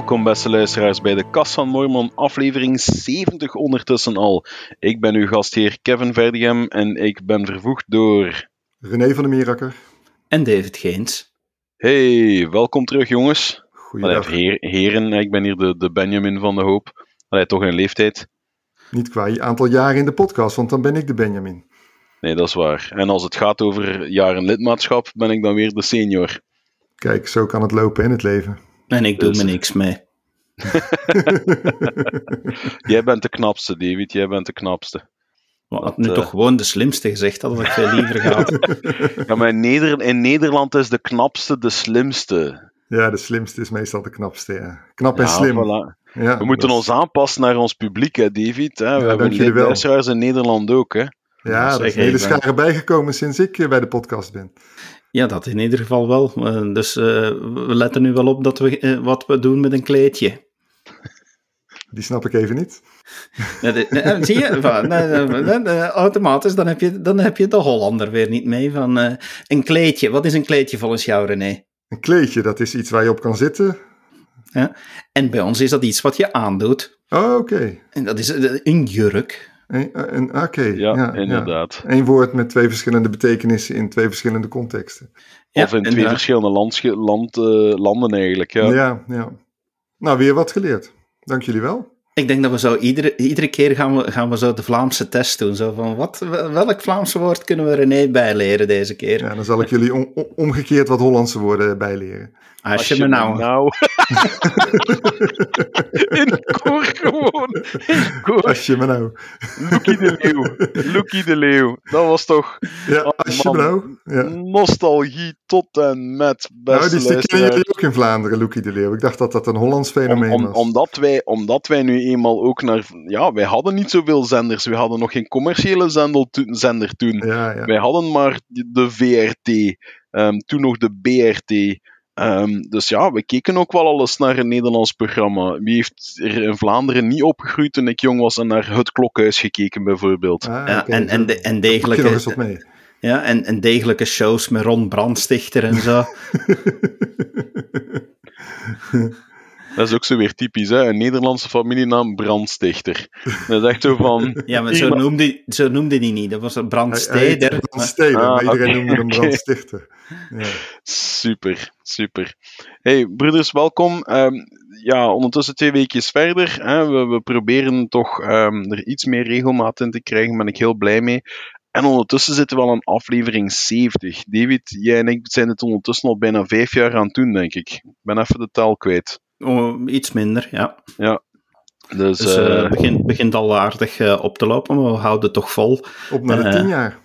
Welkom beste luisteraars bij de Kast van Mormon, aflevering 70 ondertussen al. Ik ben uw gastheer Kevin Verdigem en ik ben vervoegd door... René van der Mierakker. En David Geens. Hey, welkom terug jongens. Goeiedag. Allee, heer- heren, ik ben hier de, de Benjamin van de hoop. Allee, toch een leeftijd. Niet qua je aantal jaren in de podcast, want dan ben ik de Benjamin. Nee, dat is waar. En als het gaat over jaren lidmaatschap, ben ik dan weer de senior. Kijk, zo kan het lopen in het leven. En ik doe Dus- me niks mee. Jij bent de knapste, David. Jij bent de knapste. Maar had Dat, nu eh, toch gewoon de slimste gezegd, dat had ik veel liever gehad. Ja, maar in, Neder in Nederland is de knapste de slimste. Ja, de slimste is meestal de knapste. Ja. Knap en Ja, slim. voilà. Ja, We moeten dat- ons aanpassen naar ons publiek, hè, David. Hè? We hebben dank jullie wel. luisteraars in Nederland ook. Hè? Ja, er is een hele schare bijgekomen sinds ik eh, bij de podcast ben. Ja, dat in ieder geval wel. Eh, Dus eh, we letten nu wel op dat we, eh, wat we doen met een kleedje. Die snap ik even niet. Ja, zie je? Van, automatisch, dan heb, je, dan heb je de Hollander weer niet mee. Van, een kleedje, wat is een kleedje volgens jou, René? Een kleedje, dat is iets waar je op kan zitten. En bij ons is dat iets wat je aandoet. Oh, oké. En dat is een jurk. Een- een- Oké, Ja, ja, inderdaad. Eén woord met twee verschillende betekenissen in twee verschillende contexten. Ja, of in twee verschillende land, eh, landen eigenlijk. Ja. Ja. ja, Nou, weer wat geleerd. Dank jullie wel. Ik denk dat we zo iedere, iedere keer gaan we, gaan we zo de Vlaamse test doen. Zo van, wat, welk Vlaamse woord kunnen we René bijleren deze keer? Ja, dan zal ik jullie om- om- omgekeerd wat Hollandse woorden bijleren. Als, je me nou... in koor gewoon. In koor. Als je me nou. Loekie de Leeuw. Loekie de Leeuw. Dat was toch Ja, Oh, als je me nou. Ja. nostalgie tot en met, Nou, beste die, luisteraars. jullie ook in Vlaanderen, Loekie de Leeuw. Ik dacht dat dat een Hollands Om, fenomeen om, was. omdat, wij, omdat wij nu eenmaal ook naar... Ja, wij hadden niet zoveel zenders. We hadden nog geen commerciële zendel to- zender toen. Ja, ja. Wij hadden maar de VRT. ehm, toen nog de BRT. Ehm, dus ja, we keken ook wel alles naar een Nederlands programma. Wie heeft er in Vlaanderen niet opgegroeid toen ik jong was en naar Het Klokhuis gekeken, bijvoorbeeld? Ah, Ja, en, en, de, en, nog eens degelijke, mee. ja, en, en degelijke shows met Ron Brandstichter en zo. Dat is ook zo weer typisch, hè? Een Nederlandse familienaam Brandstichter. Dat is echt zo van... Ja, maar zo noemde, zo noemde die niet. Dat was een Hij- hij brandsteder. Ah, maar iedereen noemde hem brandstichter. Ja. Super, super. Hey, broeders, welkom. Ehm, ja, ondertussen twee weekjes verder. Hè, we, we proberen toch ehm, er iets meer regelmaat in te krijgen. Daar ben ik heel blij mee. En ondertussen zitten we al aan aflevering 70. David, jij en ik zijn het ondertussen al bijna vijf jaar aan het doen, denk ik. Ik ben even de tel kwijt. Oh, iets minder, ja. Dus, Dus eh, het begint, begint al aardig eh, op te lopen, maar we houden het toch vol. Op naar de Eh, tien jaar.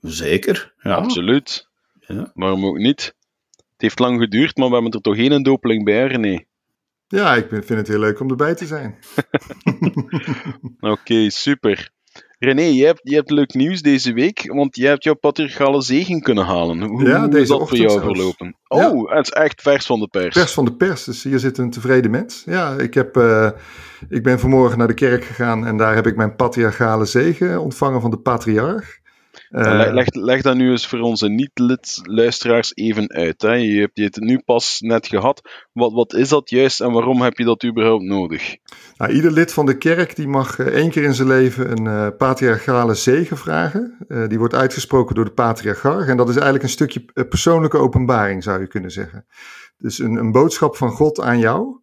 Zeker, ja. absoluut. Ja. Waarom ook niet? Het heeft lang geduurd, maar we hebben er toch geen dopeling bij, René? Ja, ik ben- vind het heel leuk om erbij te zijn. Oké, super. René, jij hebt, jij hebt leuk nieuws deze week, want jij hebt jouw patriarchale zegen kunnen halen. Hoe, Ja, hoe is deze dat voor jou zelfs. verlopen? Ja. Oh, het is echt vers van de pers. Pers van de pers, dus hier zit een tevreden mens. Ja, ik, heb, eh, ik ben vanmorgen naar de kerk gegaan en daar heb ik mijn patriarchale zegen ontvangen van de patriarch. Eh, leg, leg, dat nu eens voor onze niet-lid-luisteraars even uit. Hè. Je hebt het nu pas net gehad. Wat, wat is dat juist en waarom heb je dat überhaupt nodig? Nou, ieder lid van de kerk die mag eh, één keer in zijn leven een eh, patriarchale zegen vragen. Die wordt uitgesproken door de patriarch. En dat is eigenlijk een stukje persoonlijke openbaring, zou je kunnen zeggen. Dus een, een boodschap van God aan jou.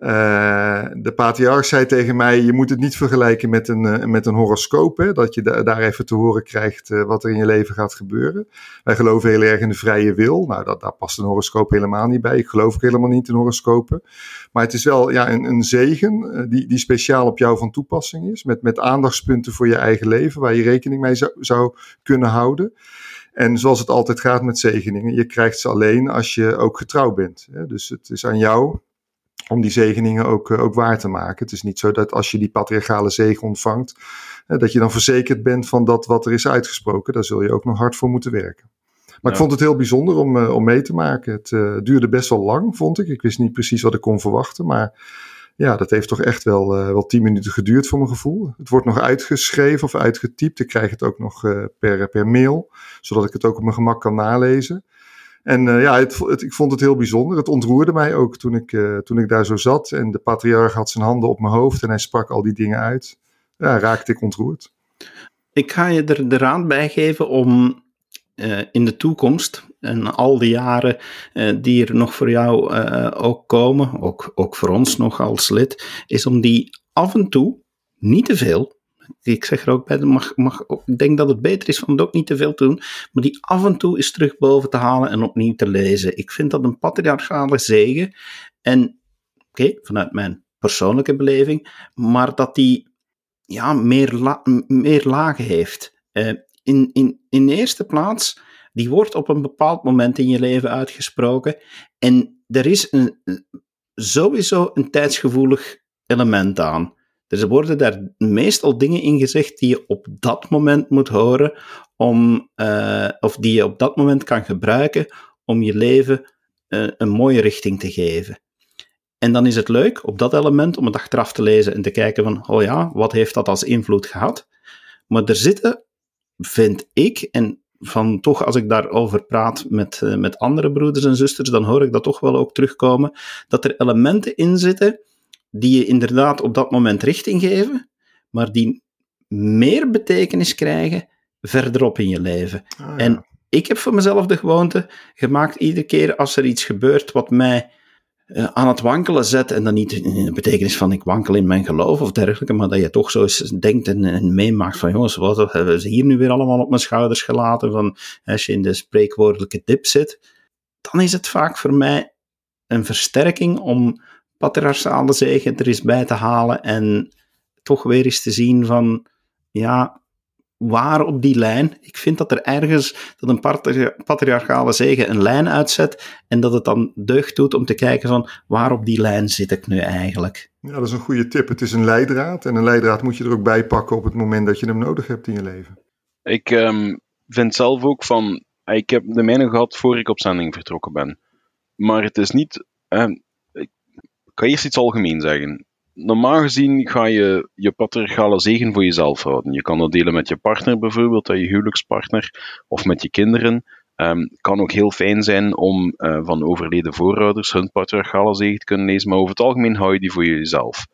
Eh, de patriarch zei tegen mij: Je moet het niet vergelijken met een, eh, met een horoscoop. Hè, dat je da- daar even te horen krijgt eh, wat er in je leven gaat gebeuren. Wij geloven heel erg in de vrije wil. Nou, dat, daar past een horoscoop helemaal niet bij. Ik geloof ook helemaal niet in horoscopen. Maar het is wel ja, een, een zegen die, die speciaal op jou van toepassing is. Met, met aandachtspunten voor je eigen leven, waar je rekening mee zou, zou kunnen houden. En zoals het altijd gaat met zegeningen, je krijgt ze alleen als je ook getrouw bent. Dus het is aan jou om die zegeningen ook, eh, ook waar te maken. Het is niet zo dat als je die patriarchale zegen ontvangt, eh, dat je dan verzekerd bent van dat wat er is uitgesproken. Daar zul je ook nog hard voor moeten werken. Maar Ja. ik vond het heel bijzonder om, eh, om mee te maken. Het duurde best wel lang, vond ik. Ik wist niet precies wat ik kon verwachten, maar ja, dat heeft toch echt wel, wel tien minuten geduurd voor mijn gevoel. Het wordt nog uitgeschreven of uitgetypt. Ik krijg het ook nog per, per mail, zodat ik het ook op mijn gemak kan nalezen. En ja, het, ik vond het heel bijzonder. Het ontroerde mij ook toen ik, toen ik daar zo zat. En de patriarch had zijn handen op mijn hoofd en hij sprak al die dingen uit. Ja, raakte ik ontroerd. Ik ga je er de raad bij geven om in de toekomst en al die jaren die er nog voor jou ook komen, ook, ook voor ons nog als lid, is om die af en toe, niet te veel, ik zeg er ook bij, mag, mag, ik denk dat het beter is om het ook niet te veel te doen, maar die af en toe eens terug boven te halen en opnieuw te lezen. Ik vind dat een patriarchale zegen. En oké, vanuit mijn persoonlijke beleving, maar dat die ja, meer, meer lagen heeft. Uh, in, in, in de eerste plaats, die wordt op een bepaald moment in je leven uitgesproken. En er is een, sowieso een tijdsgevoelig element aan. Er worden daar meestal dingen in gezegd die je op dat moment moet horen, om, uh, of die je op dat moment kan gebruiken om je leven uh, een mooie richting te geven. En dan is het leuk op dat element om het achteraf te lezen en te kijken van, oh ja, wat heeft dat als invloed gehad? Maar er zitten, vind ik, en van toch als ik daarover praat met, uh, met andere broeders en zusters, dan hoor ik dat toch wel ook terugkomen, dat er elementen in zitten die je inderdaad op dat moment richting geven, maar die meer betekenis krijgen verderop in je leven. Ah, en ik heb voor mezelf de gewoonte gemaakt, iedere keer als er iets gebeurt wat mij uh, aan het wankelen zet, en dan niet in de betekenis van ik wankel in mijn geloof of dergelijke, maar dat je toch zo eens denkt en, en meemaakt van jongens, wat hebben ze hier nu weer allemaal op mijn schouders gelaten, van als je in de spreekwoordelijke dip zit, dan is het vaak voor mij een versterking om patriarchale zegen er is bij te halen en toch weer eens te zien van, ja, waar op die lijn. Ik vind dat er ergens, dat een patriarchale zegen een lijn uitzet en dat het dan deugd doet om te kijken van, waar op die lijn zit ik nu eigenlijk? Ja, dat is een goede tip. Het is een leidraad en een leidraad moet je er ook bij pakken op het moment dat je hem nodig hebt in je leven. Ik um, vind zelf ook van, ik heb de mijne gehad voor ik op zending vertrokken ben. Maar het is niet, ga eerst iets algemeen zeggen. Normaal gezien ga je je patriarchale zegen voor jezelf houden. Je kan dat delen met je partner bijvoorbeeld, je huwelijkspartner, of met je kinderen. Um, kan ook heel fijn zijn om uh, van overleden voorouders hun patriarchale zegen te kunnen lezen, maar over het algemeen hou je die voor jezelf.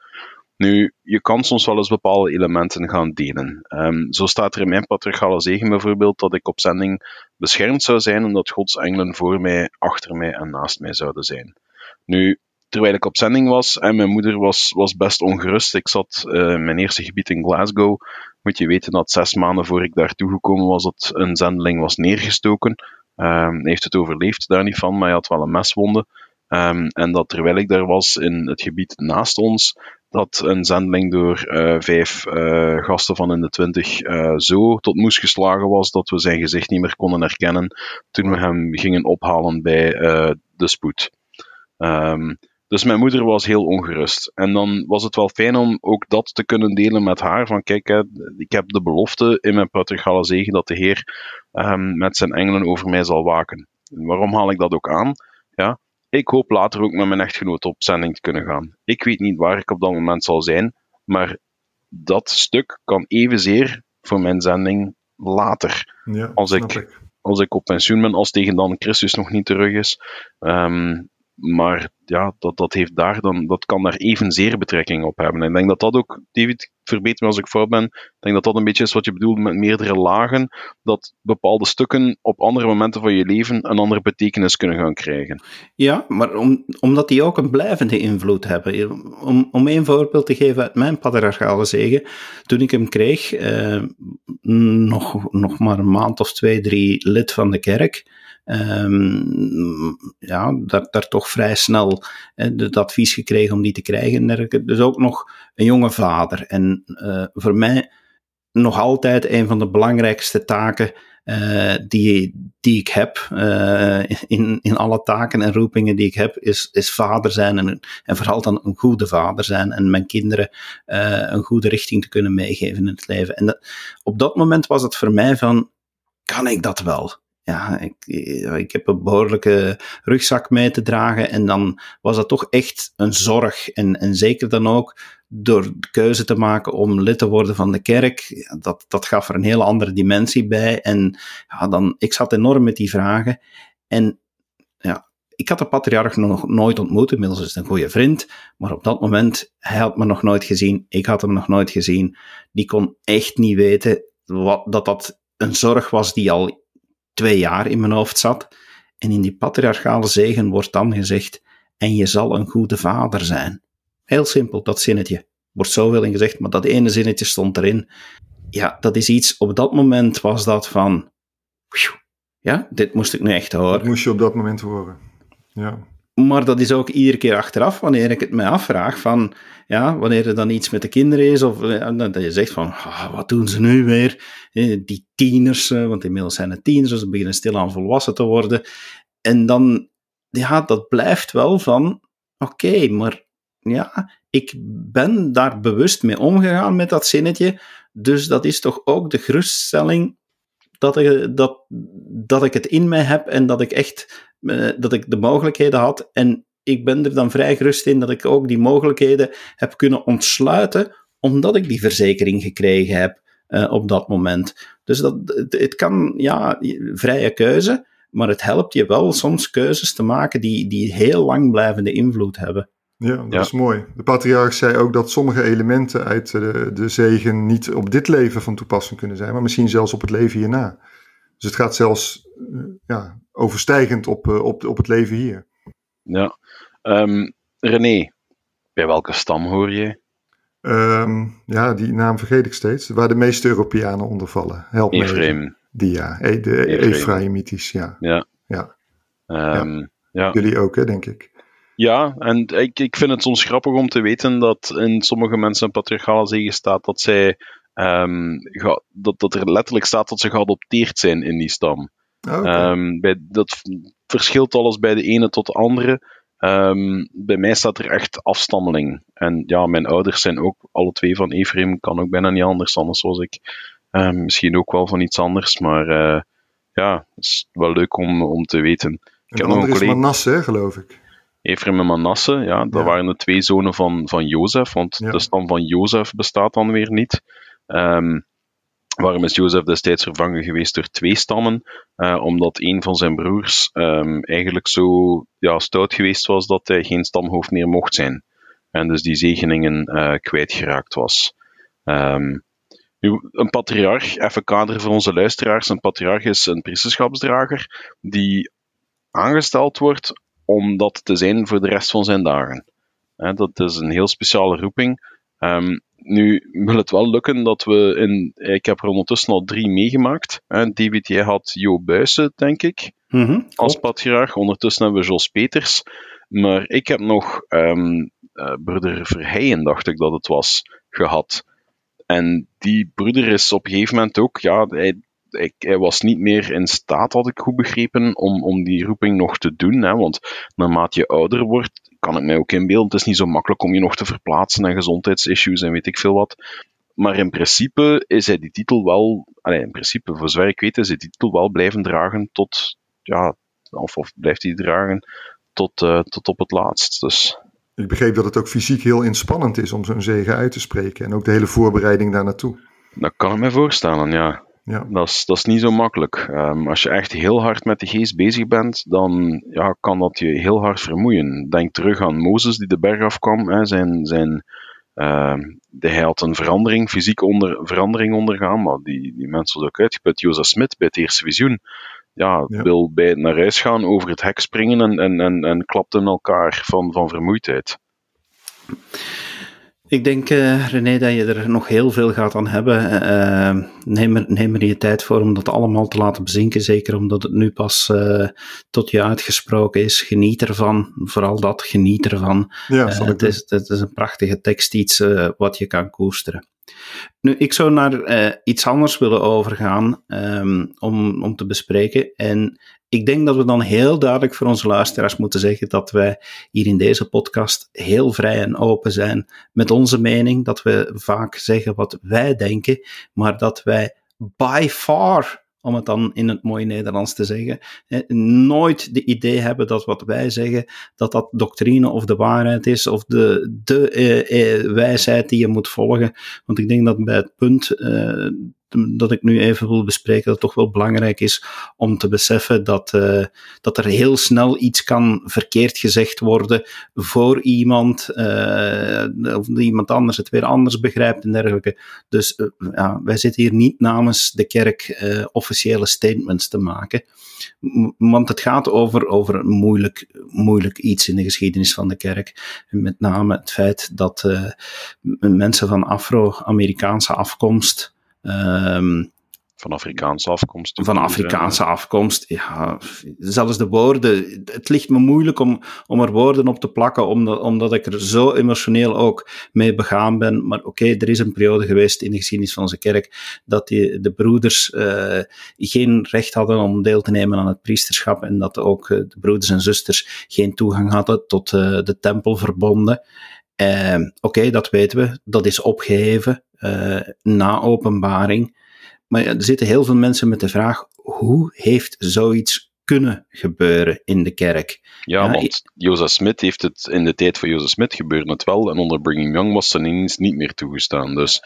Nu, je kan soms wel eens bepaalde elementen gaan delen. Um, zo staat er in mijn patriarchale zegen bijvoorbeeld dat ik op zending beschermd zou zijn omdat Gods engelen voor mij, achter mij en naast mij zouden zijn. Nu, terwijl ik op zending was. En mijn moeder was, was best ongerust. Ik zat uh, mijn eerste gebied in Glasgow. Moet je weten dat zes maanden voor ik daar toegekomen was, dat een zendeling was neergestoken. Um, heeft het overleefd, daar niet van, maar hij had wel een meswonde. Um, en dat terwijl ik daar was in het gebied naast ons, dat een zendeling door uh, vijf uh, gasten van in de twintig zo tot moes geslagen was dat we zijn gezicht niet meer konden herkennen toen we hem gingen ophalen bij de spoed. Um, dus mijn moeder was heel ongerust. En dan was het wel fijn om ook dat te kunnen delen met haar. Van kijk, hè, ik heb de belofte in mijn patriarchale zegen dat de Heer um, met zijn engelen over mij zal waken. En waarom haal ik dat ook aan? Ja, ik hoop later ook met mijn echtgenoot op zending te kunnen gaan. Ik weet niet waar ik op dat moment zal zijn, maar dat stuk kan evenzeer voor mijn zending later. Ja, als, ik, ik, als ik op pensioen ben, als tegen dan Christus nog niet terug is. Um, maar ja, dat, dat, heeft daar dan, dat kan daar evenzeer betrekking op hebben. En ik denk dat dat ook, David, verbeter me als ik fout ben, ik denk dat dat een beetje is wat je bedoelt met meerdere lagen, dat bepaalde stukken op andere momenten van je leven een andere betekenis kunnen gaan krijgen. Ja, maar om, omdat die ook een blijvende invloed hebben. Om, om een voorbeeld te geven uit mijn patriarchale zegen, toen ik hem kreeg, eh, nog, nog maar een maand of twee, drie lid van de kerk, um, ja, daar, daar toch vrij snel het advies gekregen om die te krijgen. Dus ook nog een jonge vader. En uh, voor mij nog altijd een van de belangrijkste taken uh, die, die ik heb, uh, in, in alle taken en roepingen die ik heb, is, is vader zijn en, en vooral dan een goede vader zijn en mijn kinderen een goede richting te kunnen meegeven in het leven. En dat, op dat moment was het voor mij van, kan ik dat wel? Ja, ik, ik heb een behoorlijke rugzak mee te dragen. En dan was dat toch echt een zorg. En, en zeker dan ook door de keuze te maken om lid te worden van de kerk. Dat, dat gaf er een hele andere dimensie bij. En ja, dan, ik zat enorm met die vragen. En ik had de patriarch nog nooit ontmoet, inmiddels is het een goede vriend, maar op dat moment, hij had me nog nooit gezien, ik had hem nog nooit gezien. Die kon echt niet weten wat, dat dat een zorg was die al twee jaar in mijn hoofd zat. En in die patriarchale zegen wordt dan gezegd, en je zal een goede vader zijn. Heel simpel, dat zinnetje. Wordt zoveel in gezegd, maar dat ene zinnetje stond erin. Ja, dat is iets, op dat moment was dat van, ja, dit moest ik nu echt horen. Dat moest je op dat moment horen, ja. Maar dat is ook iedere keer achteraf, wanneer ik het mij afvraag, van, ja, wanneer er dan iets met de kinderen is, of dat je zegt van, ah, wat doen ze nu weer? Die tieners, eh, want inmiddels zijn het tieners, dus ze beginnen stilaan volwassen te worden. En dan, ja, dat blijft wel van, oké, maar ja, ik ben daar bewust mee omgegaan met dat zinnetje, dus dat is toch ook de geruststelling dat ik, dat, dat ik het in mij heb en dat ik echt eh, dat ik de mogelijkheden had. En ik ben er dan vrij gerust in dat ik ook die mogelijkheden heb kunnen ontsluiten, omdat ik die verzekering gekregen heb uh, op dat moment. Dus dat, het, het, kan, ja, vrije keuze, maar het helpt je wel soms keuzes te maken die, die heel lang blijvende invloed hebben. Ja, dat is mooi. De patriarch zei ook dat sommige elementen uit de, de zegen niet op dit leven van toepassing kunnen zijn, maar misschien zelfs op het leven hierna. Dus het gaat zelfs eh, ja, overstijgend op, eh, op, op het leven hier. Ja. Um, René, bij welke stam hoor je? Um, ja, die naam vergeet ik steeds. Waar de meeste Europeanen onder vallen. Help me. Die ja, e, de Ephraimitisch, ja. Ja. Ja. Um, ja. Jullie ook, hè, denk ik. Ja, en ik, ik vind het soms grappig om te weten dat in sommige mensen een patriarchale zegen staat dat zij um, dat, dat er letterlijk staat dat ze geadopteerd zijn in die stam. Okay. Um, bij, dat verschilt alles bij de ene tot de andere. Um, bij mij staat er echt afstammeling. En ja, mijn ouders zijn ook alle twee van Ephraim, kan ook bijna niet anders, anders was ik. Misschien ook wel van iets anders, maar uh, ja, het is wel leuk om, om te weten. Ik heb nog een collega... is Manasse, geloof ik. Ephraim en Manasse, ja, dat ja. waren de twee zonen van, van Jozef, want ja. de stam van Jozef bestaat dan weer niet. Um, waarom is Jozef destijds vervangen geweest door twee stammen? Uh, omdat een van zijn broers um, eigenlijk zo ja, stout geweest was dat hij geen stamhoofd meer mocht zijn. En dus die zegeningen uh, kwijtgeraakt was. Um, nu, een patriarch, even kader voor onze luisteraars. Een patriarch is een priesterschapsdrager die aangesteld wordt om dat te zijn voor de rest van zijn dagen. Dat is een heel speciale roeping. Um, nu wil het wel lukken dat we in. Ik heb er ondertussen al drie meegemaakt. David, jij had Jo Buijsen, denk ik, mm -hmm, als patriarch. Ondertussen hebben we Jos Peters. Maar ik heb nog um, uh, broeder Verheijen, dacht ik dat het was, gehad. En die broeder is op een gegeven moment ook, ja, hij, hij, hij, was niet meer in staat, had ik goed begrepen, om, om die roeping nog te doen. Hè, want naarmate je ouder wordt, kan ik mij ook inbeelden. Het is niet zo makkelijk om je nog te verplaatsen en gezondheidsissues en weet ik veel wat. Maar in principe is hij die titel wel, allez, in principe, voor zover ik weet, is hij die titel wel blijven dragen tot, ja, of, of blijft hij dragen tot, uh, tot op het laatst. Dus. Ik begreep dat het ook fysiek heel inspannend is om zo'n zegen uit te spreken en ook de hele voorbereiding daar naartoe. Dat kan ik me voorstellen, ja. Ja. Dat, is, dat is niet zo makkelijk. Um, als je echt heel hard met de geest bezig bent, dan ja, kan dat je heel hard vermoeien. Denk terug aan Mozes die de berg afkwam. Hè, zijn, zijn, uh, de, hij had een verandering, fysiek onder, verandering ondergaan, maar die, die mensen was ook uitgeput. Jozef Smit bij het eerste visioen ja, ja, wil bij naar huis gaan, over het hek springen en, en, en, en klapte in elkaar van, van vermoeidheid. Ik denk, uh, René, dat je er nog heel veel gaat aan hebben. Uh, neem, er, neem er je tijd voor om dat allemaal te laten bezinken. Zeker omdat het nu pas uh, tot je uitgesproken is. Geniet ervan. Vooral dat, geniet ervan. Ja, het, is, het is een prachtige tekst, iets wat je kan koesteren. Nu, ik zou naar iets anders willen overgaan um, om, om te bespreken. En ik denk dat we dan heel duidelijk voor onze luisteraars moeten zeggen dat wij hier in deze podcast heel vrij en open zijn met onze mening. Dat we vaak zeggen wat wij denken, maar dat wij by far om het dan in het mooie Nederlands te zeggen, nooit de idee hebben dat wat wij zeggen, dat dat doctrine of de waarheid is, of de, de eh, eh, wijsheid die je moet volgen. Want ik denk dat bij het punt eh, dat ik nu even wil bespreken, dat toch wel belangrijk is om te beseffen dat, uh, dat er heel snel iets kan verkeerd gezegd worden voor iemand, uh, of iemand anders het weer anders begrijpt en dergelijke. Dus uh, ja, wij zitten hier niet namens de kerk officiële statements te maken, want het gaat over, over een moeilijk, moeilijk iets in de geschiedenis van de kerk. met name het feit dat mensen van Afro-Amerikaanse afkomst Um, van Afrikaanse afkomst. Van Afrikaanse afkomst, ja. Zelfs de woorden. Het ligt me moeilijk om, om er woorden op te plakken, omdat, omdat ik er zo emotioneel ook mee begaan ben. Maar oké, er is een periode geweest in de geschiedenis van onze kerk dat die, de broeders uh, geen recht hadden om deel te nemen aan het priesterschap en dat ook uh, de broeders en zusters geen toegang hadden tot uh, de tempelverbonden. Ehm, oké, dat weten we. Dat is opgeheven na openbaring. Maar er zitten heel veel mensen met de vraag: hoe heeft zoiets kunnen gebeuren in de kerk? Ja, want Jozef Smith heeft het in de tijd van Jozef Smith gebeurde het wel. En onder Bringing Young was het ineens niet meer toegestaan. Dus.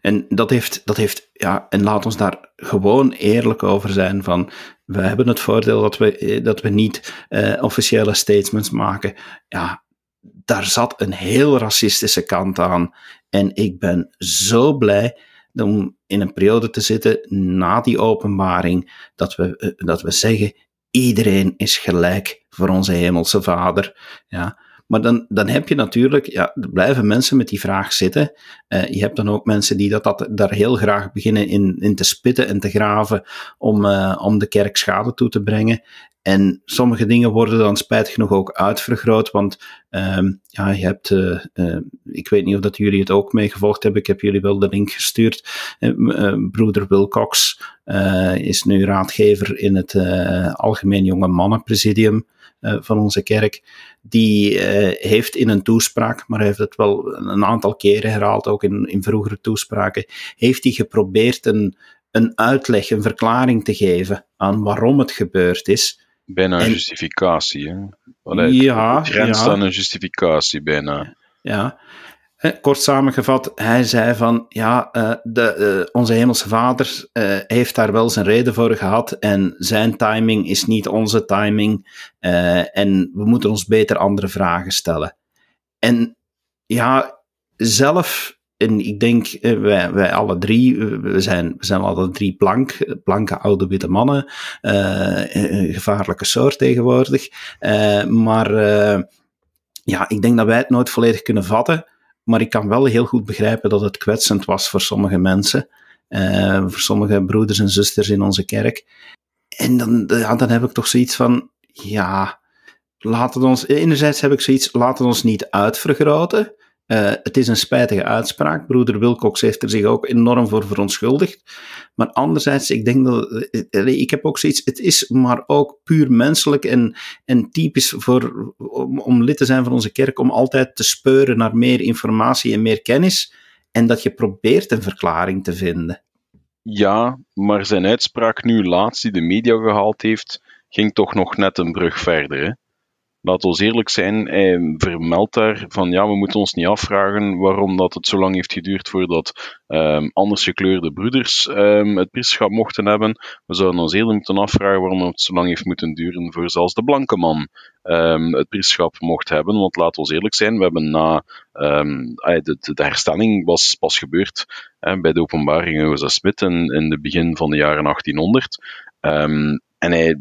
en dat heeft, dat heeft, ja, en laat ons daar gewoon eerlijk over zijn: van we hebben het voordeel dat we, eh, dat we niet uh, officiële statements maken. Ja, daar zat een heel racistische kant aan. En ik ben zo blij om in een periode te zitten na die openbaring, dat we, eh, dat we zeggen, iedereen is gelijk voor onze hemelse vader. Ja. Maar dan, dan heb je natuurlijk, ja, er blijven mensen met die vraag zitten. Uh, je hebt dan ook mensen die dat, dat daar heel graag beginnen in, in te spitten en te graven om, uh, om de kerk schade toe te brengen. En sommige dingen worden dan spijtig genoeg ook uitvergroot, want um, ja, je hebt, uh, uh, ik weet niet of dat jullie het ook meegevolgd hebben, ik heb jullie wel de link gestuurd. Uh, broeder Wilcox is nu raadgever in het Algemeen Jonge Mannenpresidium van onze kerk. Die heeft in een toespraak, maar hij heeft het wel een aantal keren herhaald, ook in, in vroegere toespraken, heeft hij geprobeerd een, een uitleg, een verklaring te geven aan waarom het gebeurd is. Bijna een justificatie, hè? Allee, ja. grenst ja. aan een justificatie, bijna. Ja. Kort samengevat, hij zei van, ja, uh, de, uh, onze hemelse vader uh, heeft daar wel zijn reden voor gehad en zijn timing is niet onze timing en we moeten ons beter andere vragen stellen. En ja, zelf en ik denk, eh, wij, wij alle drie, we zijn, we zijn alle drie blank, blanke oude witte mannen, uh, een gevaarlijke soort tegenwoordig. Uh, maar ja, ik denk dat wij het nooit volledig kunnen vatten. Maar ik kan wel heel goed begrijpen dat het kwetsend was voor sommige mensen. voor sommige broeders en zusters in onze kerk. En dan, ja, dan heb ik toch zoiets van, ja, laten we ons, enerzijds heb ik zoiets, laten we ons niet uitvergroten. Uh, het is een spijtige uitspraak. Broeder Wilcox heeft er zich ook enorm voor verontschuldigd. Maar anderzijds, ik denk dat. Eh, ik heb ook zoiets. Het is maar ook puur menselijk en, en typisch voor, om, om lid te zijn van onze kerk. om altijd te speuren naar meer informatie en meer kennis. En dat je probeert een verklaring te vinden. Ja, maar zijn uitspraak nu laatst, die de media gehaald heeft. ging toch nog net een brug verder. Hè? Laat ons eerlijk zijn, hij vermeldt daar van ja, we moeten ons niet afvragen waarom dat het zo lang heeft geduurd voordat um, anders gekleurde broeders um, het priesterschap mochten hebben. We zouden ons eerder moeten afvragen waarom het zo lang heeft moeten duren voor zelfs de blanke man um, het priesterschap mocht hebben. Want laat ons eerlijk zijn, we hebben na de, de, herstelling was pas gebeurd bij de openbaring Jozef Smit in, in het begin van de jaren 1800. en hij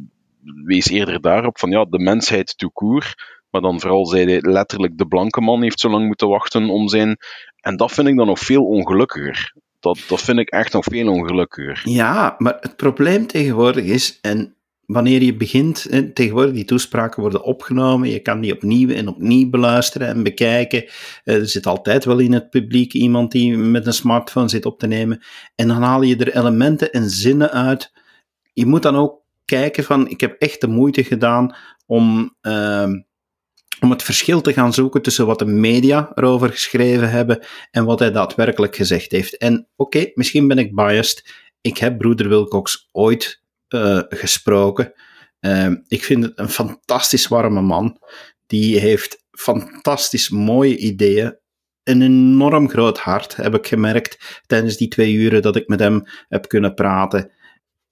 wees eerder daarop van ja, de mensheid tout. Maar dan vooral zei hij letterlijk de blanke man heeft zo lang moeten wachten om zijn. En dat vind ik dan nog veel ongelukkiger. Dat, dat vind ik echt nog veel ongelukkiger. Ja, maar het probleem tegenwoordig is, en wanneer je begint, tegenwoordig die toespraken worden opgenomen, je kan die opnieuw en opnieuw beluisteren en bekijken. Eh, er zit altijd wel in het publiek iemand die met een smartphone zit op te nemen. En dan haal je er elementen en zinnen uit. Je moet dan ook kijken van, ik heb echt de moeite gedaan om, uh, om het verschil te gaan zoeken tussen wat de media erover geschreven hebben en wat hij daadwerkelijk gezegd heeft. En oké, misschien ben ik biased. Ik heb broeder Wilcox ooit uh, gesproken. Uh, ik vind het een fantastisch warme man. Die heeft fantastisch mooie ideeën. een enorm groot hart, heb ik gemerkt tijdens die twee uren dat ik met hem heb kunnen praten.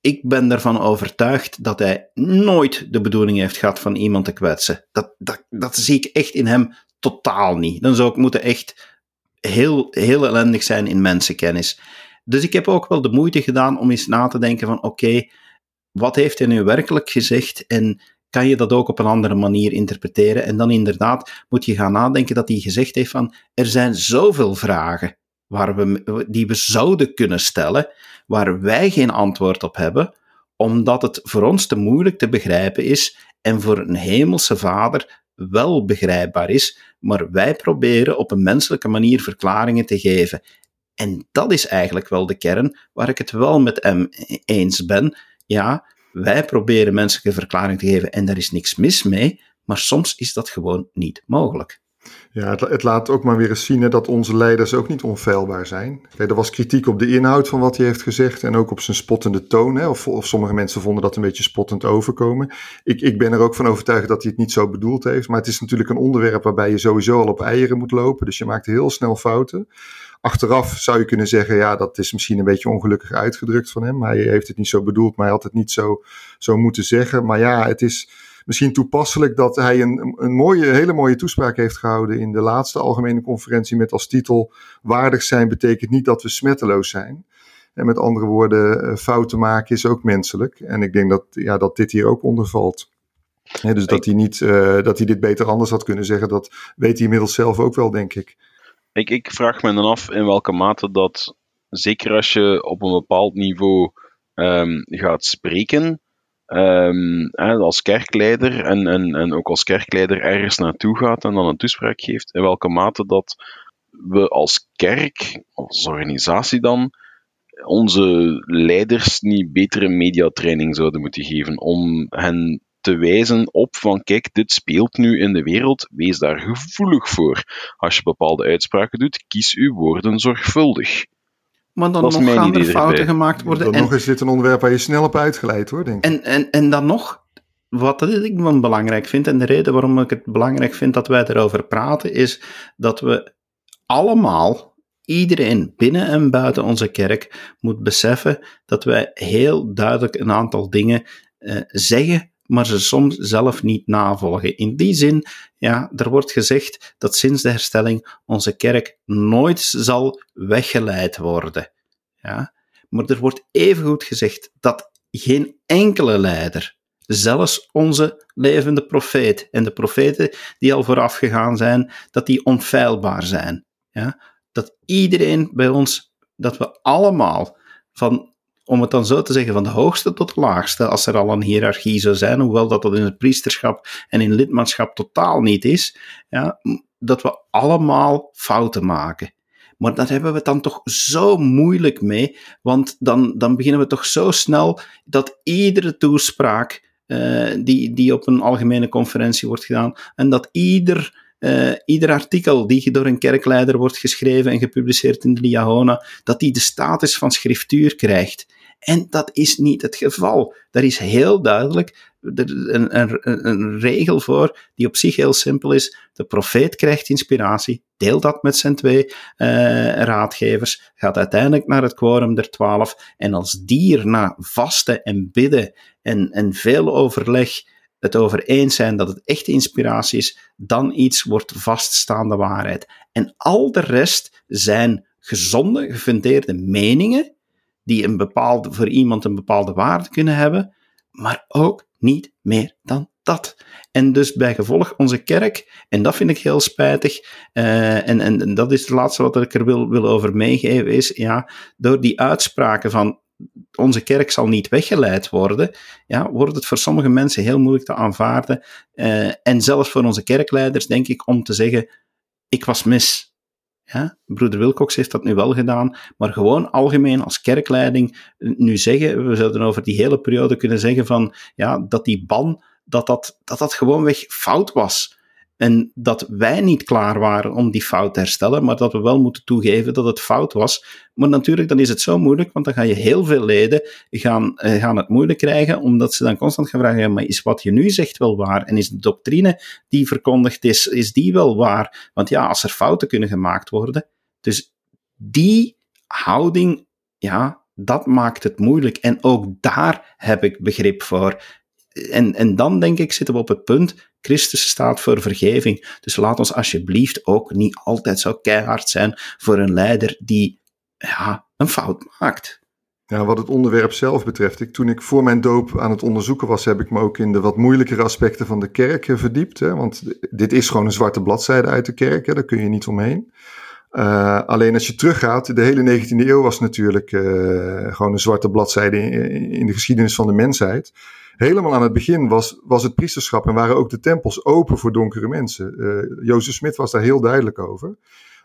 Ik ben ervan overtuigd dat hij nooit de bedoeling heeft gehad van iemand te kwetsen. Dat, dat, dat zie ik echt in hem totaal niet. Dan zou ik moeten echt heel, heel ellendig zijn in mensenkennis. Dus ik heb ook wel de moeite gedaan om eens na te denken van oké, wat heeft hij nu werkelijk gezegd en kan je dat ook op een andere manier interpreteren? En dan inderdaad moet je gaan nadenken dat hij gezegd heeft van er zijn zoveel vragen waar we, die we zouden kunnen stellen, waar wij geen antwoord op hebben, omdat het voor ons te moeilijk te begrijpen is en voor een hemelse vader wel begrijpbaar is, maar wij proberen op een menselijke manier verklaringen te geven. En dat is eigenlijk wel de kern waar ik het wel met hem eens ben. Ja, wij proberen menselijke verklaring te geven en daar is niks mis mee, maar soms is dat gewoon niet mogelijk. Ja, het, het, laat ook maar weer eens zien dat onze leiders ook niet onfeilbaar zijn. Kijk, er was kritiek op de inhoud van wat hij heeft gezegd en ook op zijn spottende toon. Hè, of, of, sommige mensen vonden dat een beetje spottend overkomen. Ik, ik ben er ook van overtuigd dat hij het niet zo bedoeld heeft. Maar het is natuurlijk een onderwerp waarbij je sowieso al op eieren moet lopen. Dus je maakt heel snel fouten. Achteraf zou je kunnen zeggen, ja, dat is misschien een beetje ongelukkig uitgedrukt van hem. Hij heeft het niet zo bedoeld, maar hij had het niet zo, zo moeten zeggen. Maar ja, het is misschien toepasselijk dat hij een, een mooie, hele mooie toespraak heeft gehouden in de laatste algemene conferentie met als titel Waardig zijn betekent niet dat we smetteloos zijn. En met andere woorden, eh, fouten maken is ook menselijk. En ik denk dat, ja, dat dit hier ook onder valt. dus dat hij, niet, uh, dat hij dit beter anders had kunnen zeggen, dat weet hij inmiddels zelf ook wel, denk ik. Ik, ik vraag me dan af in welke mate dat, zeker als je op een bepaald niveau um, gaat spreken, um, als kerkleider en, en, en ook als kerkleider ergens naartoe gaat en dan een toespraak geeft, in welke mate dat we als kerk, als organisatie dan, onze leiders niet betere mediatraining zouden moeten geven om hen te wijzen op van kijk, dit speelt nu in de wereld, wees daar gevoelig voor. Als je bepaalde uitspraken doet, kies uw woorden zorgvuldig. Maar dan nog gaan er fouten gemaakt worden. Dan en, nog is dit een onderwerp waar je snel op uitgeleid hoor, denk ik. En, en, en dan nog, wat ik dan belangrijk vind, en de reden waarom ik het belangrijk vind dat wij erover praten, is dat we allemaal, iedereen binnen en buiten onze kerk, moet beseffen dat wij heel duidelijk een aantal dingen uh, zeggen maar ze soms zelf niet navolgen. In die zin, ja, er wordt gezegd dat sinds de herstelling onze kerk nooit zal weggeleid worden. Ja? Maar er wordt evengoed gezegd dat geen enkele leider, zelfs onze levende profeet en de profeten die al vooraf gegaan zijn, dat die onfeilbaar zijn. Ja? Dat iedereen bij ons, dat we allemaal van om het dan zo te zeggen, van de hoogste tot de laagste, als er al een hiërarchie zou zijn, hoewel dat dat in het priesterschap en in lidmaatschap totaal niet is, ja, dat we allemaal fouten maken. Maar daar hebben we het dan toch zo moeilijk mee, want dan, dan beginnen we toch zo snel dat iedere toespraak uh, die, die op een algemene conferentie wordt gedaan, en dat ieder uh, ieder artikel die door een kerkleider wordt geschreven en gepubliceerd in de Diahona, dat die de status van schriftuur krijgt. En dat is niet het geval. Daar is heel duidelijk een, een, een, regel voor die op zich heel simpel is. De profeet krijgt inspiratie, deelt dat met zijn twee uh, raadgevers, gaat uiteindelijk naar het quorum der twaalf en als die er na vasten en bidden en, en veel overleg het over eens zijn dat het echte inspiratie is, dan iets wordt vaststaande waarheid. En al de rest zijn gezonde, gefundeerde meningen die een bepaalde, voor iemand een bepaalde waarde kunnen hebben, maar ook niet meer dan dat. En dus bij gevolg onze kerk, en dat vind ik heel spijtig, uh, en, en, dat is het laatste wat ik er wil, wil over meegeven, is ja, door die uitspraken van onze kerk zal niet weggeleid worden, ja, wordt het voor sommige mensen heel moeilijk te aanvaarden. Uh, en zelfs voor onze kerkleiders, denk ik, om te zeggen: Ik was mis. Ja, broeder Wilcox heeft dat nu wel gedaan, maar gewoon algemeen als kerkleiding nu zeggen, we zouden over die hele periode kunnen zeggen van, ja, dat die ban, dat dat, dat, dat gewoonweg fout was. En dat wij niet klaar waren om die fout te herstellen, maar dat we wel moeten toegeven dat het fout was. Maar natuurlijk, dan is het zo moeilijk, want dan ga je heel veel leden gaan, eh, gaan het moeilijk krijgen, omdat ze dan constant gaan vragen, ja, maar is wat je nu zegt wel waar? En is de doctrine die verkondigd is, is die wel waar? Want ja, als er fouten kunnen gemaakt worden. Dus die houding, ja, dat maakt het moeilijk. En ook daar heb ik begrip voor. En, en dan denk ik, zitten we op het punt, Christus staat voor vergeving. Dus laat ons alsjeblieft ook niet altijd zo keihard zijn voor een leider die ja, een fout maakt. Ja, wat het onderwerp zelf betreft, toen ik voor mijn doop aan het onderzoeken was, heb ik me ook in de wat moeilijkere aspecten van de kerk eh, verdiept. Hè, want dit is gewoon een zwarte bladzijde uit de kerk, hè, daar kun je niet omheen. Uh, alleen als je teruggaat, de hele 19e eeuw was natuurlijk uh, gewoon een zwarte bladzijde in, in, de geschiedenis van de mensheid. Helemaal aan het begin was, was het priesterschap en waren ook de tempels open voor donkere mensen. Uh, Jozef Smith was daar heel duidelijk over.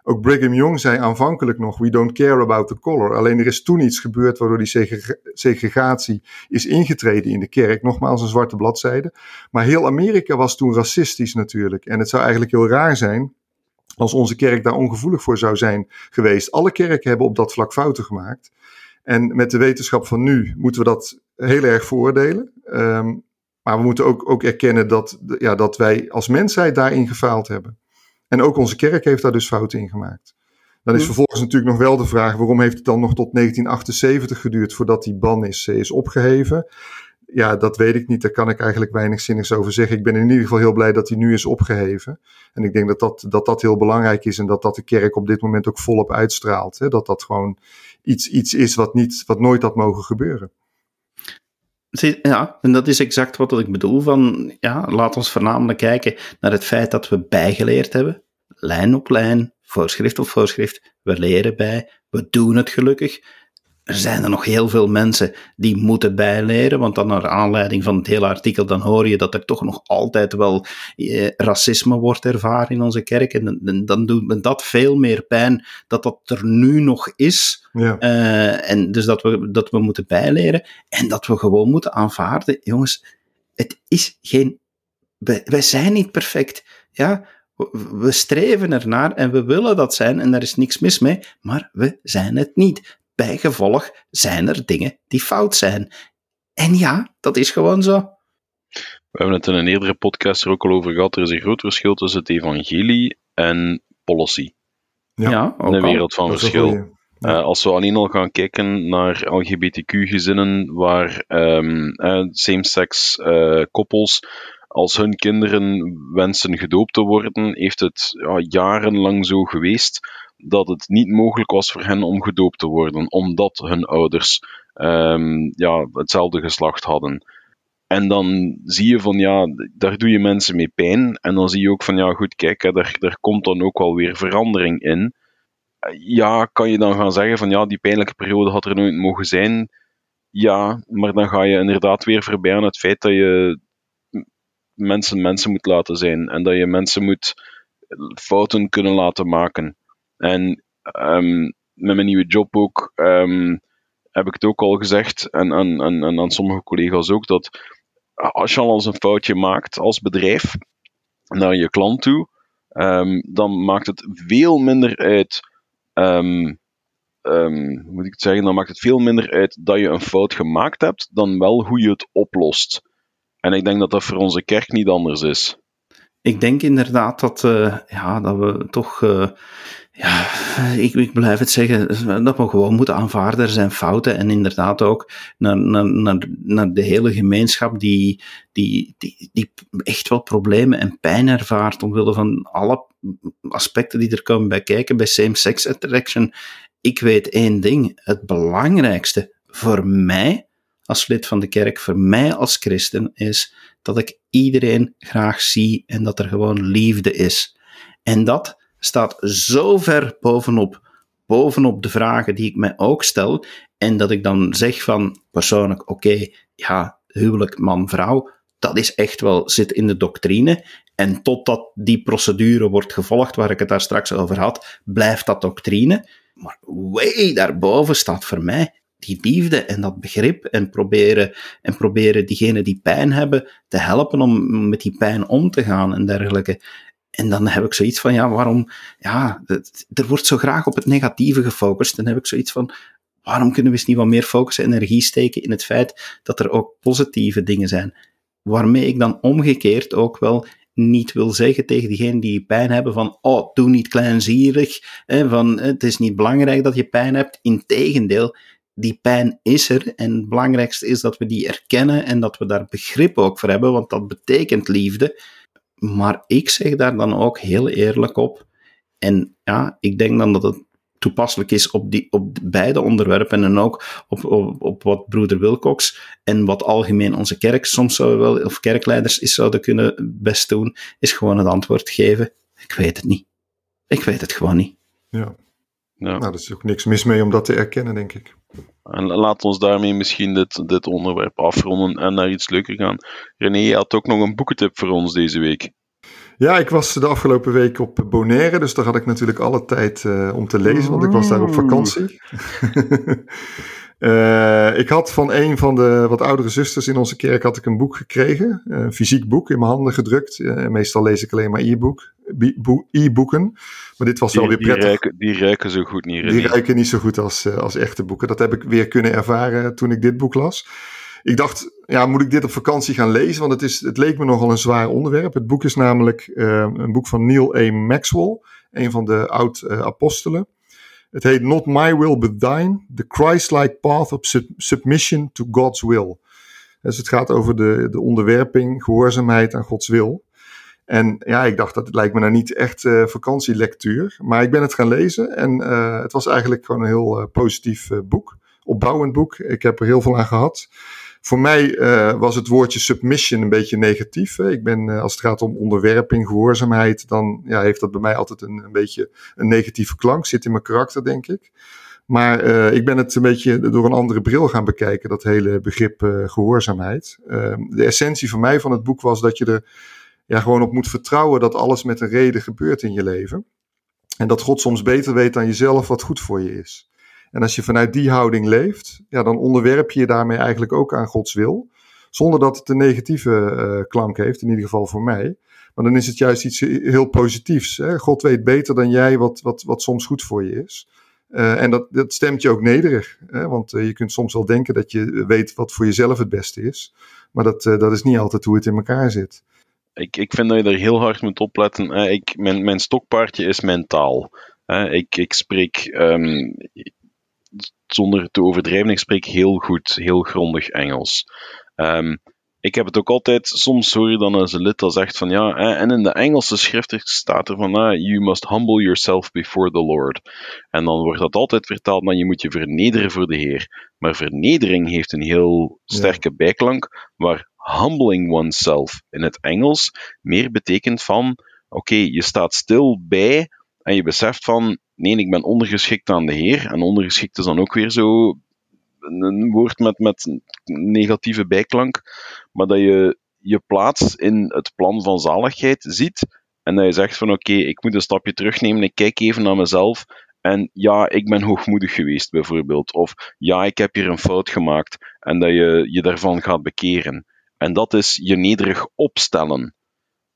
Ook Brigham Young zei aanvankelijk nog: We don't care about the color. Alleen er is toen iets gebeurd waardoor die segregatie is ingetreden in de kerk. Nogmaals een zwarte bladzijde. Maar heel Amerika was toen racistisch natuurlijk. En het zou eigenlijk heel raar zijn als onze kerk daar ongevoelig voor zou zijn geweest. Alle kerken hebben op dat vlak fouten gemaakt. En met de wetenschap van nu moeten we dat heel erg vooroordelen. Um, maar we moeten ook, ook erkennen dat, ja, dat wij als mensheid daarin gefaald hebben. En ook onze kerk heeft daar dus fouten in gemaakt. Dan is vervolgens natuurlijk nog wel de vraag: waarom heeft het dan nog tot 1978 geduurd voordat die ban is, is opgeheven? ja, dat weet ik niet. Daar kan ik eigenlijk weinig zinnigs over zeggen. Ik ben in ieder geval heel blij dat hij nu is opgeheven. En ik denk dat dat, dat, dat heel belangrijk is en dat dat de kerk op dit moment ook volop uitstraalt. Hè? Dat dat gewoon iets, iets is wat, niet, wat nooit had mogen gebeuren. Ja, en dat is exact wat ik bedoel. Van, ja, laat ons voornamelijk kijken naar het feit dat we bijgeleerd hebben. Lijn op lijn, voorschrift op voorschrift. We leren bij, we doen het gelukkig er zijn er nog heel veel mensen die moeten bijleren, want dan naar aanleiding van het hele artikel, dan hoor je dat er toch nog altijd wel eh, racisme wordt ervaren in onze kerk. En, en, dan doet me dat veel meer pijn dat dat er nu nog is. Ja. Uh, en dus dat we, dat we moeten bijleren en dat we gewoon moeten aanvaarden, jongens, het is geen, wij, wij zijn niet perfect. Ja, we streven ernaar en we willen dat zijn en daar is niks mis mee, maar we zijn het niet bijgevolg zijn er dingen die fout zijn. En ja, dat is gewoon zo. We hebben het in een eerdere podcast er ook al over gehad. Er is een groot verschil tussen het evangelie en policy. Ja, ja ook een wereld van verschil. Uh, als we alleen al gaan kijken naar LGBTQ-gezinnen waar um, uh, same-sex uh, koppels als hun kinderen wensen gedoopt te worden, heeft het ja, jarenlang zo geweest dat het niet mogelijk was voor hen om gedoopt te worden, omdat hun ouders um, ja, hetzelfde geslacht hadden. En dan zie je van ja, daar doe je mensen mee pijn. En dan zie je ook van ja, goed, kijk, daar, daar komt dan ook wel weer verandering in. Ja, kan je dan gaan zeggen van ja, die pijnlijke periode had er nooit mogen zijn. Ja, maar dan ga je inderdaad weer voorbij aan het feit dat je mensen mensen moet laten zijn. En dat je mensen moet fouten kunnen laten maken. En um, met mijn nieuwe job ook um, heb ik het ook al gezegd, en, en, aan sommige collega's ook, dat als je al eens een foutje maakt als bedrijf naar je klant toe, um, dan maakt het veel minder uit. Moet ik het zeggen? Dan maakt het veel minder uit dat je een fout gemaakt hebt, dan wel hoe je het oplost. En ik denk dat dat voor onze kerk niet anders is. Ik denk inderdaad dat, uh, ja, dat we toch. Uh, ja, ik, ik blijf het zeggen, dat we gewoon moeten aanvaarden. Er zijn fouten en inderdaad ook naar, naar, naar, naar de hele gemeenschap die, die, die, die echt wel problemen en pijn ervaart omwille van alle aspecten die er komen bij kijken bij same-sex attraction. Ik weet één ding, het belangrijkste voor mij als lid van de kerk, voor mij als christen, is dat ik iedereen graag zie en dat er gewoon liefde is. En dat staat zo ver bovenop, bovenop de vragen die ik mij ook stel. En dat ik dan zeg van persoonlijk, oké, ja, huwelijk man-vrouw, dat is echt wel, zit in de doctrine. En totdat die procedure wordt gevolgd, waar ik het daar straks over had, blijft dat doctrine. Maar way daarboven staat voor mij die liefde en dat begrip en proberen, en proberen diegenen die pijn hebben te helpen om met die pijn om te gaan en dergelijke. En dan heb ik zoiets van, ja, waarom, ja, er wordt zo graag op het negatieve gefocust. Dan heb ik zoiets van, waarom kunnen we eens niet wat meer focus en energie steken in het feit dat er ook positieve dingen zijn? Waarmee ik dan omgekeerd ook wel niet wil zeggen tegen diegenen die pijn hebben van, oh, doe niet kleinzierig, hè, van, het is niet belangrijk dat je pijn hebt. Integendeel, die pijn is er en het belangrijkste is dat we die erkennen en dat we daar begrip ook voor hebben, want dat betekent liefde. Maar ik zeg daar dan ook heel eerlijk op. En ja, ik denk dan dat het toepasselijk is op, die, op beide onderwerpen en ook op, op, op wat broeder Wilcox en wat algemeen onze kerk soms zou wel, of kerkleiders is zouden kunnen best doen, is gewoon het antwoord geven. Ik weet het niet. Ik weet het gewoon niet. Ja. ja. Nou, er is ook niks mis mee om dat te erkennen, denk ik. En laat ons daarmee misschien dit, dit onderwerp afronden en naar iets leuker gaan. René, je had ook nog een boekentip voor ons deze week. Ja, ik was de afgelopen week op Bonaire, dus daar had ik natuurlijk alle tijd uh, om te lezen, want ik was daar op vakantie. uh, ik had van een van de wat oudere zusters in onze kerk had ik een boek gekregen, een fysiek boek in mijn handen gedrukt. Uh, meestal lees ik alleen maar e-boeken, maar dit was wel weer prettig. Die ruiken, die ruiken zo goed niet. Die ruiken niet zo goed als, als echte boeken. Dat heb ik weer kunnen ervaren toen ik dit boek las ik dacht, ja, moet ik dit op vakantie gaan lezen? Want het, is, het leek me nogal een zwaar onderwerp. Het boek is namelijk uh, een boek van Neil A. Maxwell, een van de oud-apostelen. Het heet Not My Will But Thine, The Christ-like Path of Submission to God's Will. Dus het gaat over de, de onderwerping, gehoorzaamheid aan Gods wil. En ja, ik dacht, dat lijkt me nou niet echt uh, vakantielectuur. Maar ik ben het gaan lezen en uh, het was eigenlijk gewoon een heel uh, positief boek. Opbouwend boek. Ik heb er heel veel aan gehad. Voor mij uh, was het woordje submission een beetje negatief. Ik ben, uh, als het gaat om onderwerping, gehoorzaamheid, dan ja, heeft dat bij mij altijd een, een beetje een negatieve klank. Zit in mijn karakter, denk ik. Maar uh, ik ben het een beetje door een andere bril gaan bekijken, dat hele begrip gehoorzaamheid. Ehm, de essentie voor mij van het boek was dat je er ja, gewoon op moet vertrouwen dat alles met een reden gebeurt in je leven. En dat God soms beter weet dan jezelf wat goed voor je is. En als je vanuit die houding leeft, ja, dan onderwerp je je daarmee eigenlijk ook aan Gods wil. Zonder dat het een negatieve uh, klank heeft, in ieder geval voor mij. Maar dan is het juist iets heel positiefs. Hè? God weet beter dan jij wat, wat, wat soms goed voor je is. Uh, en dat, dat stemt je ook nederig. Hè? Want uh, je kunt soms wel denken dat je weet wat voor jezelf het beste is. Maar dat, dat is niet altijd hoe het in elkaar zit. Ik, ik vind dat je er heel hard moet opletten. Ik, mijn, mijn stokpaardje is mentaal. Ik, ik spreek um, zonder te overdrijven, ik spreek heel goed, heel grondig Engels. Um, ik heb het ook altijd, soms hoor je dan eens een lid dat zegt van ja, en in de Engelse schrift staat er van ah, you must humble yourself before the Lord. En dan wordt dat altijd vertaald dat je moet je vernederen voor de Heer. Maar vernedering heeft een heel sterke ja. bijklank, waar humbling oneself in het Engels meer betekent van oké, okay, je staat stil bij en je beseft van nee, ik ben ondergeschikt aan de Heer. En ondergeschikt is dan ook weer zo een woord met, met negatieve bijklank. Maar dat je je plaats in het plan van zaligheid ziet. En dat je zegt van oké, ik moet een stapje terugnemen. Ik kijk even naar mezelf. En ja, ik ben hoogmoedig geweest bijvoorbeeld. Of ja, ik heb hier een fout gemaakt. En dat je je daarvan gaat bekeren. En dat is je nederig opstellen.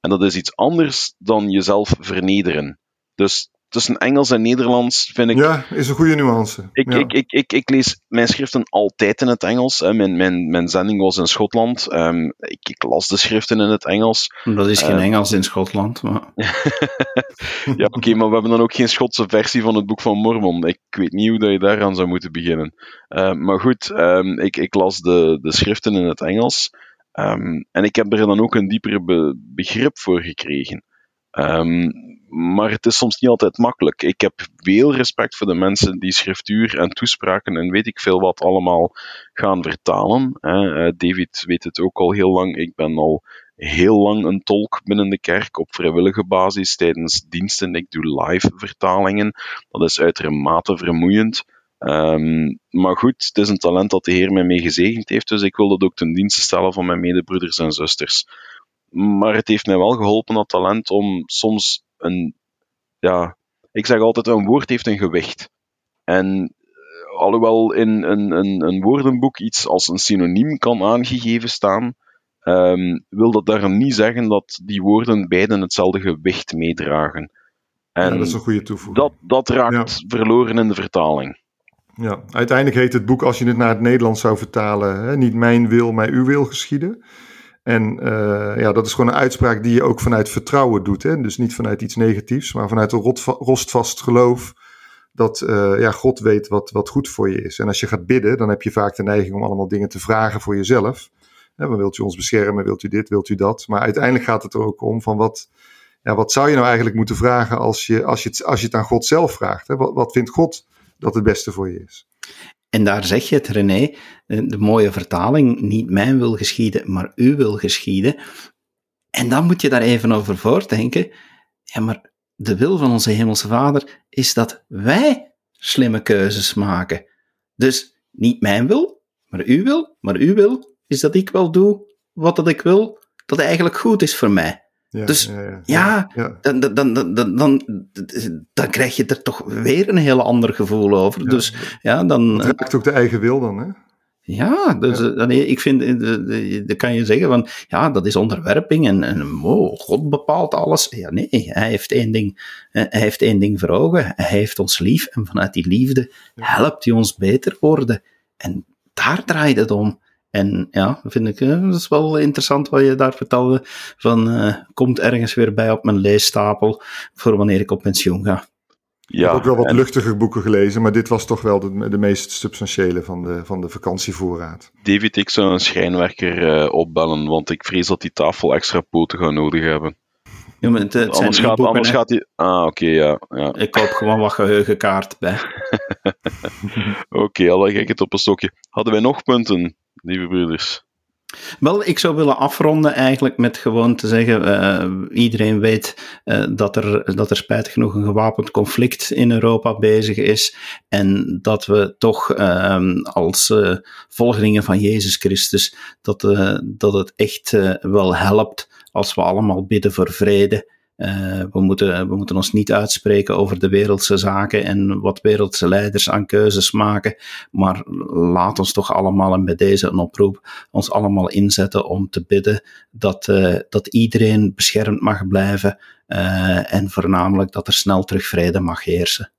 En dat is iets anders dan jezelf vernederen. Dus tussen Engels en Nederlands vind ik. Ja, is een goede nuance. Ik, ja. ik, ik, ik, ik, lees mijn schriften altijd in het Engels. Hè. Mijn, mijn, mijn zending was in Schotland. Um, ik, ik, las de schriften in het Engels. Dat is geen um, Engels in Schotland. Maar... ja, oké, okay, maar we hebben dan ook geen Schotse versie van het Boek van Mormon. Ik weet niet hoe dat je daaraan zou moeten beginnen. Uh, maar goed, um, ik, ik las de, de schriften in het Engels. en ik heb er dan ook een diepere be begrip voor gekregen. Um, maar het is soms niet altijd makkelijk. Ik heb veel respect voor de mensen die schriftuur en toespraken en weet ik veel wat allemaal gaan vertalen. Hè. David weet het ook al heel lang. Ik ben al heel lang een tolk binnen de kerk op vrijwillige basis tijdens diensten. Ik doe live vertalingen. Dat is uitermate vermoeiend. Um, maar goed, het is een talent dat de Heer mij mee gezegend heeft, dus ik wil dat ook ten dienste stellen van mijn medebroeders en zusters. Maar het heeft mij wel geholpen, dat talent, om soms een, ja, ik zeg altijd, een woord heeft een gewicht. En uh, alhoewel in een, een, een woordenboek iets als een synoniem kan aangegeven staan, ehm, wil dat daarom niet zeggen dat die woorden beiden hetzelfde gewicht meedragen. En ja, dat is een goede toevoeging. dat, dat raakt verloren in de vertaling. Ja, uiteindelijk heet het boek, als je het naar het Nederlands zou vertalen, hè, niet mijn wil, maar uw wil geschieden. En uh, ja, dat is gewoon een uitspraak die je ook vanuit vertrouwen doet. Hè? Dus niet vanuit iets negatiefs, maar vanuit een rostvast geloof dat uh, ja, God weet wat, wat goed voor je is. En als je gaat bidden, dan heb je vaak de neiging om allemaal dingen te vragen voor jezelf. Hè, wilt u ons beschermen? Wilt u dit? Wilt u dat? Maar uiteindelijk gaat het er ook om van wat, ja, wat zou je nou eigenlijk moeten vragen als je, als je, het, als je het aan God zelf vraagt? Hè? Wat, wat vindt God dat het beste voor je is? En daar zeg je het, René, de mooie vertaling, niet mijn wil geschieden, maar uw wil geschieden. En dan moet je daar even over voordenken. Ja, maar de wil van onze Hemelse Vader is dat wij slimme keuzes maken. Dus niet mijn wil, maar uw wil, maar uw wil is dat ik wel doe wat dat ik wil, dat eigenlijk goed is voor mij. Ja, dus ja, ja, ja, Dan, dan, dan, dan, dan, dan krijg je er toch weer een heel ander gevoel over. Dus, ja, dan, het raakt ook de eigen wil dan, hè? Ja, dus. Eh, ik vind, eh, dan kan je zeggen van, ja, dat is onderwerping en, en oh, God bepaalt alles. Ja, nee, hij heeft één ding, eh, hij heeft één ding voor ogen. Hij heeft ons lief en vanuit die liefde helpt hij ons beter worden. En daar draait het om. En ja, vind ik, dat is wel interessant wat je daar vertelde. Van, uh, komt ergens weer bij op mijn leestapel voor wanneer ik op pensioen ga. Ja, ik heb ook wel wat luchtiger boeken gelezen, maar dit was toch wel de, de meest substantiële van de, van de vakantievoorraad. David, ik zou een schrijnwerker uh, opbellen, want ik vrees dat die tafel extra poten gaat nodig hebben. Ja, maar het, het anders, gaat, anders gaat die... Ah, oké, okay, ja, ja. Ik koop gewoon wat geheugenkaart bij. oké, okay, al leg ik het op een stokje. Hadden wij nog punten, lieve broeders? Wel, ik zou willen afronden eigenlijk met gewoon te zeggen: uh, iedereen weet uh, dat, er, dat er spijtig genoeg een gewapend conflict in Europa bezig is. En dat we toch uh, als uh, volgelingen van Jezus Christus, dat, dat het echt wel helpt als we allemaal bidden voor vrede. Uh, we, moeten, we moeten ons niet uitspreken over de wereldse zaken en wat wereldse leiders aan keuzes maken, maar laat ons toch allemaal, en bij deze een oproep, ons allemaal inzetten om te bidden dat, uh, dat iedereen beschermd mag blijven uh, en voornamelijk dat er snel terug vrede mag heersen.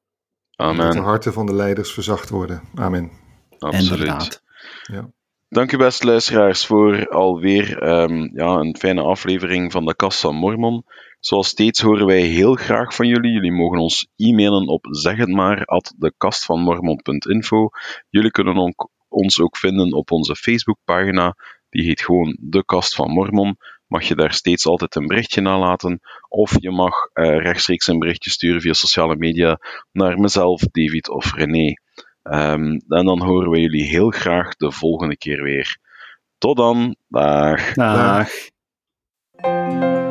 Amen. Dat de harten van de leiders verzacht worden. Amen. Absoluut. Inderdaad. Ja. Dank u best luisteraars voor alweer um, ja, een fijne aflevering van de Kast van Mormon. Zoals steeds horen wij heel graag van jullie. Jullie mogen ons e-mailen op zeghetmaar@dekastvanmormon.info. Jullie kunnen ons ook vinden op onze Facebookpagina. Die heet gewoon De Kast van Mormon. Mag je daar steeds altijd een berichtje nalaten. Of je mag uh, rechtstreeks een berichtje sturen via sociale media naar mezelf, David of René. Um, en dan horen we jullie heel graag de volgende keer weer. Tot dan. Dag. Dag. Dag.